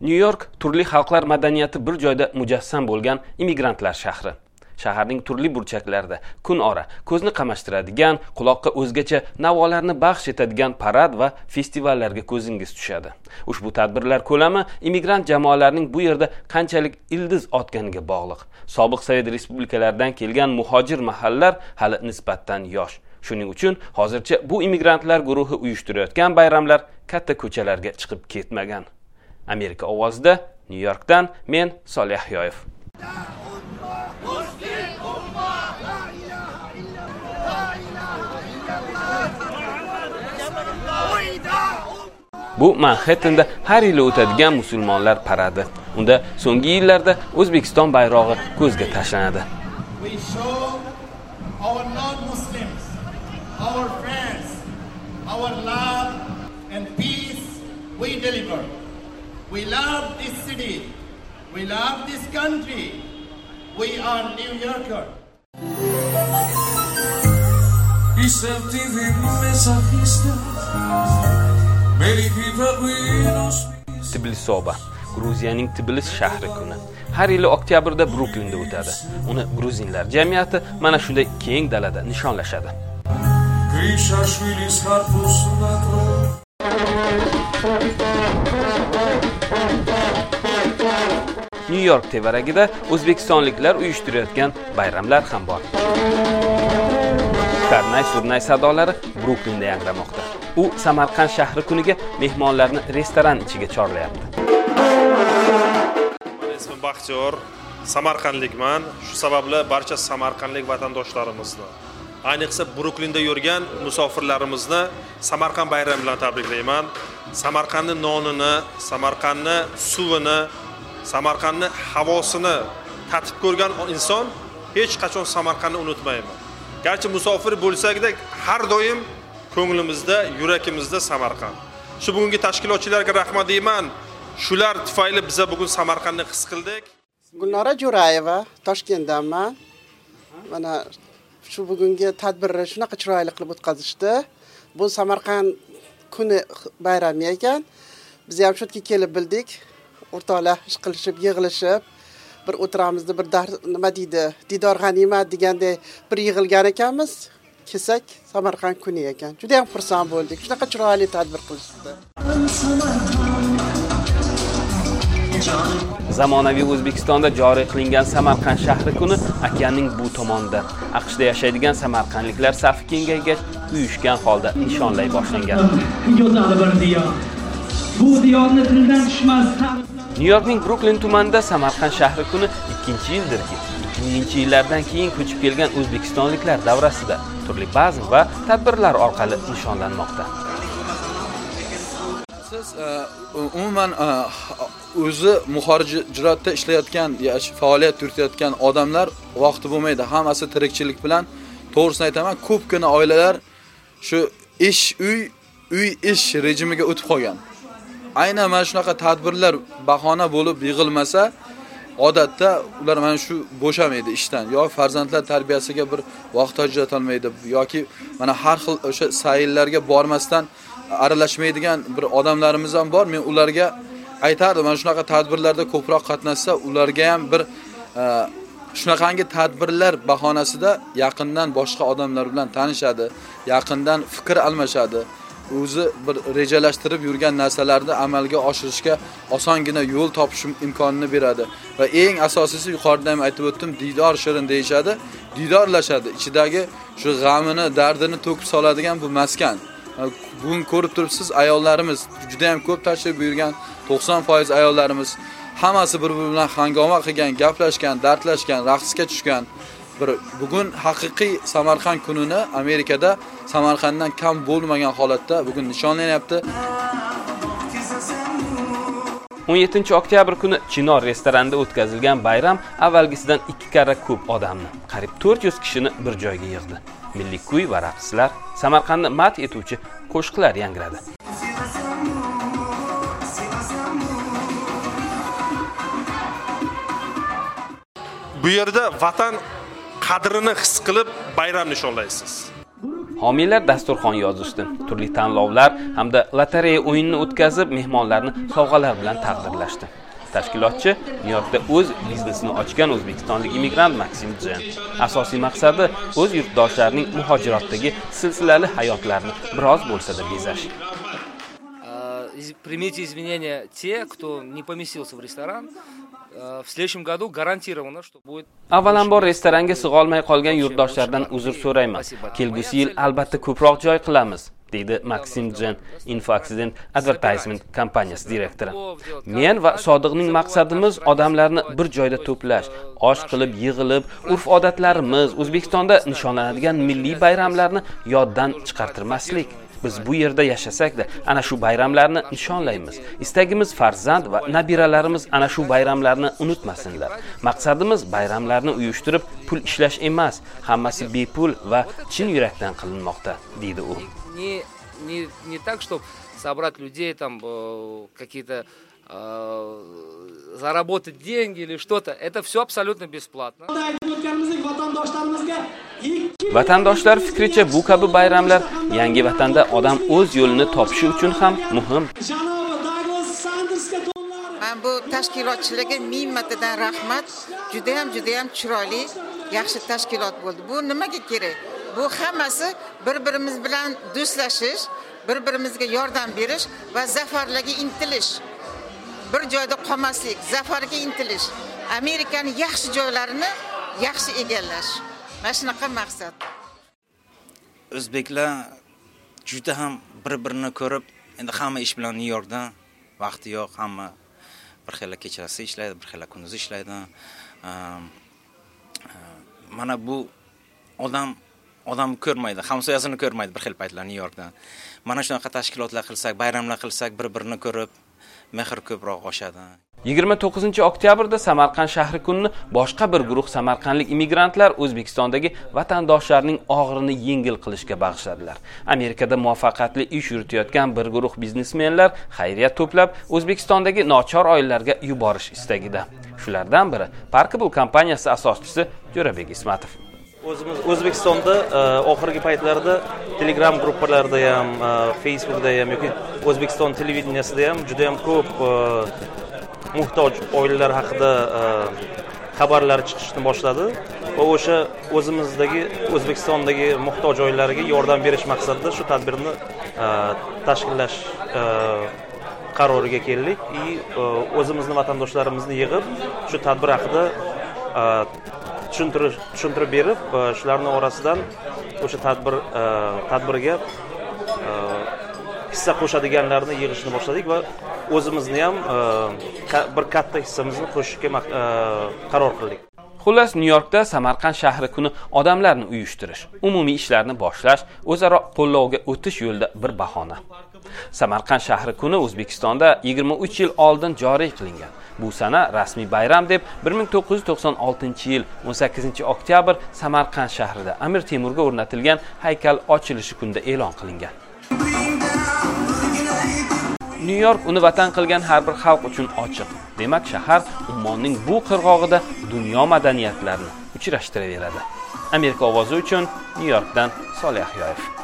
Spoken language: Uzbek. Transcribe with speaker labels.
Speaker 1: nyu york turli xalqlar madaniyati bir joyda mujassam bo'lgan immigrantlar shahri. Shaharning turli burchaklarida kun ora ko'zni qamashtiradigan quloqqa o'zgacha navolarni baxsh etadigan parad va festivallarga ko'zingiz tushadi. Ushbu tadbirlar ko'lami immigrant jamoalarning bu yerda qanchalik ildiz otganiga bog'liq. Sobiq sovet respublikalaridan kelgan muhojir mahallar hali nisbatan yosh. Shuning uchun hozircha bu immigrantlar guruhi uyushtirayotgan bayramlar katta ko'chalarga chiqib ketmagan. Amerika ovozida nyu yorkdan men solih yoyev. Bu manxettenda har yili o'tadigan musulmonlar paradi. Unda so'nggi yillarda o'zbekiston bayrog'i ko'zga tashlanadi.
Speaker 2: Our non-Muslims, our friends, our love and peace we deliver. We love this city. We love this country. We are New Yorker.
Speaker 3: Dijiste ruidos
Speaker 1: tbilisoba gruziyaning tbilis shahri kuni har yili oktyabrda bruklinda o'tadi uni gruzinlar jamiyati mana shunday keng dalada nishonlashadi
Speaker 3: Grishashvili's
Speaker 1: nyu york tevaragida o'zbekistonliklar uyushtirayotgan bayramlar ham bor karnay surnay sadolari bruklinda yangramoqda u samarqand shahri kuniga mehmonlarni restoran ichiga chorlayapti
Speaker 4: Mani ismim Baxtiyor, Samarqandlikman. Shu sababli barcha samarqandlik vatandoshlarimizni, ayniqsa Bruklinda yurgan musofirlarimizni Samarqand bayrami bilan tabriklayman. samarqandni nonini, Samarqandni suvini, Samarqandni havosini tatib ko'rgan inson hech qachon Samarqandni unutmayman. Garchi musofir bo'lsakda har doim ko'nglimizda, yurakimizda Samarqand. Shu bugungi tashkilotchilarga rahmat deyman. Shular tufayli biza bugun Samarqandni his qildik.
Speaker 5: gulnora jo'rayeva toshkentdanman mana shu bugungi tadbirni shunaqa chiroyli qilib o'tkazishdi bu samarqand kuni bayrami ekan biz ham shu yerga kelib bildik o'rtoqlar ish qilishib yig'ilishib bir o'tiramizda bir dar nima deydi didor g'animat deganday bir yig'ilgan ekanmiz. Kelsak samarqand kuni ekan. Juda yam xursand bo'ldik. Shunaqa chiroyli tadbir qilishdi.
Speaker 1: Zamonaviy o'zbekistonda joriy qilingan samarqand shahri kuni okeanning bu tomonida. Aqshda yashaydigan samarqandliklar safi kengaygach uyushgan holda nishonlay boshlangan.
Speaker 6: Go'zal bir diyor. Bu diyorni tildan tushmas
Speaker 1: nyu yorkning bruklin tumanida samarqand shahri kuni ikkinchi yildirki 2000 yillardan keyin ko'chib kelgan o'zbekistonliklar davrasida turli bazm va tadbirlar orqali nishonlanmoqda.
Speaker 7: Siz e, umuman e, o'zi muhojirotda ishlayotgan ya faoliyat yuritayotgan odamlar vaqti bo'lmaydi. Hammasi tirikchilik bilan. To'g'risini aytaman ko'pgina oilalar shu ish uy uy ish rejimiga o'tib qolgan. Aynan mana shunaqa tadbirlar bahona bo'lib yig'ilmasa odatda ular mana shu bo'shamaydi ishdan yo farzandlar tarbiyasiga bir vaqt ajratolmaydi yoki mana har xil o'sha sayillarga bormasdan aralashmaydigan bir odamlarimiz ham bor. Men ularga aytardim mana shunaqa tadbirlarda ko'proq qatnashsa ularga ham bir e, shunaqangi tadbirlar bahonasida yaqindan boshqa odamlar bilan tanishadi yaqindan fikr almashadi. O'zi bir rejalashtirib yurgan narsalarni amalga oshirishga osongina yo'l topish imkonini beradi. Va eng asosiysi yuqorida ham aytib o'tdim diydor shirin deyishadi diydorlashadi ichidagi shu g'amini dardini to'kib soladigan bu maskan. Bugun ko'rib turibsiz ayollarimiz juda ham ko'p tashrif buyurgan 90% ayollarimiz hammasi bir biri bilan hangoma qilgan gaplashgan dardlashgan raqsga tushgan. Bir bugun haqiqiy samarqand kunini amerikada samarqanddan kam bo'lmagan holatda bugun nishonlanyapti.
Speaker 1: 17 oktyabr kuni chinor restoranida o'tkazilgan bayram avvalgisidan ikki karra ko'p odamni qariyb 400 kishini bir joyga yig'di. Milliy kuy va raqslar samarqandni madh etuvchi qo'shiqlar yangradi.
Speaker 4: Bu yerda vatan qadrini his qilib bayram nishonlaysiz.
Speaker 1: homiylar dasturxon yozishdi turli tanlovlar hamda lotereya o'yinini o'tkazib mehmonlarni sovg'alar bilan taqdirlashdi tashkilotchi nyu yorkda o'z biznesini ochgan o'zbekistonlik immigrant maksim jen asosiy maqsadi o'z yurtdoshlarining muhojirotdagi silsilali hayotlarini biroz bo'lsa-da bezash
Speaker 8: Примите извинения те, кто не поместился в ресторан. А, В следующем году гарантированно, что будет
Speaker 1: avvalambor restoranga sig'olmay qolgan yurtdoshlardan uzr so'rayman. kelgusi yil albatta ko'proq joy qilamiz deydi maksim jen info accident advertisement kompaniyasi direktori men va sodiqning maqsadimiz odamlarni bir joyda to'plash. osh qilib yig'ilib urf odatlarimiz. o'zbekistonda nishonlanadigan milliy bayramlarni yoddan chiqartirmaslik biz bu yerda yashasakda ana shu bayramlarni nishonlaymiz istagimiz farzand va nabiralarimiz ana shu bayramlarni unutmasinlar maqsadimiz bayramlarni uyushtirib pul ishlash emas hammasi bepul va chin yurakdan qilinmoqda deydi u
Speaker 8: не, не, не так, чтобы собрать людей, там э, какие-то э, заработать деньги или что-то. Это все абсолютно бесплатно.
Speaker 6: aytib o'tganimizdek vatandoshlarimizga ikki
Speaker 1: vatandoshlar fikricha bu kabi bayramlar yangi vatanda odam o'z yo'lini topishi uchun ham muhim
Speaker 6: Mana
Speaker 9: Man bu tashkilotchilarga ming martadan rahmat. Judayam judayam chiroyli, yaxshi tashkilot bo'ldi. Bu nimaga kerak? Bu hammasi bir-birimiz bilan do'stlashish, bir-birimizga yordam berish va zafarlarga intilish. Bir joyda qolmaslik, zafarga intilish. Amerikani yaxshi joylarini yaxshi egallash. Mana shunaqa maqsad.
Speaker 10: o'zbeklar juda ham bir birini ko'rib endi hamma ish bilan nyu yorkdan vaqti yo'q hamma bir xilla kechasi ishlaydi bir xilla kunduzi ishlaydi. Ehm, e, mana bu odam odam ko'rmaydi hamsoyasini ko'rmaydi bir xil paytlar nyu yorkdan mana shunaqa tashkilotlar qilsak bayramlar qilsak bir birini ko'rib mehr ko'proq oshadi.
Speaker 1: 29 oktyabrda samarqand shahri kunini boshqa bir guruh samarqandlik immigrantlar o'zbekistondagi vatandoshlarning og'irini yengil qilishga bag'ishladilar. Amerikada muvaffaqiyatli ish yuritayotgan bir guruh biznesmenlar xayriya to'plab o'zbekistondagi nochor oilalarga yuborish istagida. Shulardan biri parkable kompaniyasi asoschisi jo'rabek ismatov.
Speaker 11: O'zimiz o'zbekistonda e, oxirgi paytlarda telegram gruppalarida ham e, facebookda ham yoki o'zbekiston televideniyasida ham juda ham ko'p e, muhtoj oilalar haqida e, xabarlar chiqishni boshladi va o'sha o'zimizdagi o'zbekistondagi muhtoj oilalarga yordam berish maqsadida shu tadbirni e, tashkillash e, qaroriga keldik. И o'zimizni vatandoshlarimizni yig'ib shu tadbir haqida tushuntirib tushuntirib berib shularni orasidan o'sha tadbir tadbirga hissa qo'shadiganlarni yig'ishni boshladik va o'zimizni ham e, bir katta hissamizni qo'shishga e, qaror qildik.
Speaker 1: Xullas nyu yorkda samarqand shahri kuni odamlarni uyushtirish umumiy ishlarni boshlash o'zaro qo'llovga o'tish yo'lida bir bahona. Samarqand shahri kuni o'zbekistonda 23 yil oldin joriy qilingan. Bu sana rasmiy bayram deb 1996 yil 18 oktyabr samarqand shahrida amir temurga o'rnatilgan haykal ochilishi kunida e'lon qilingan. Nyu york uni vatan qilgan har bir xalq uchun ochiq. Demak shahar ummonning bu qirg'og'ida dunyo madaniyatlarini uchrashtiraveradi amerika ovozi uchun nyu yorkdan solih ahyoyev.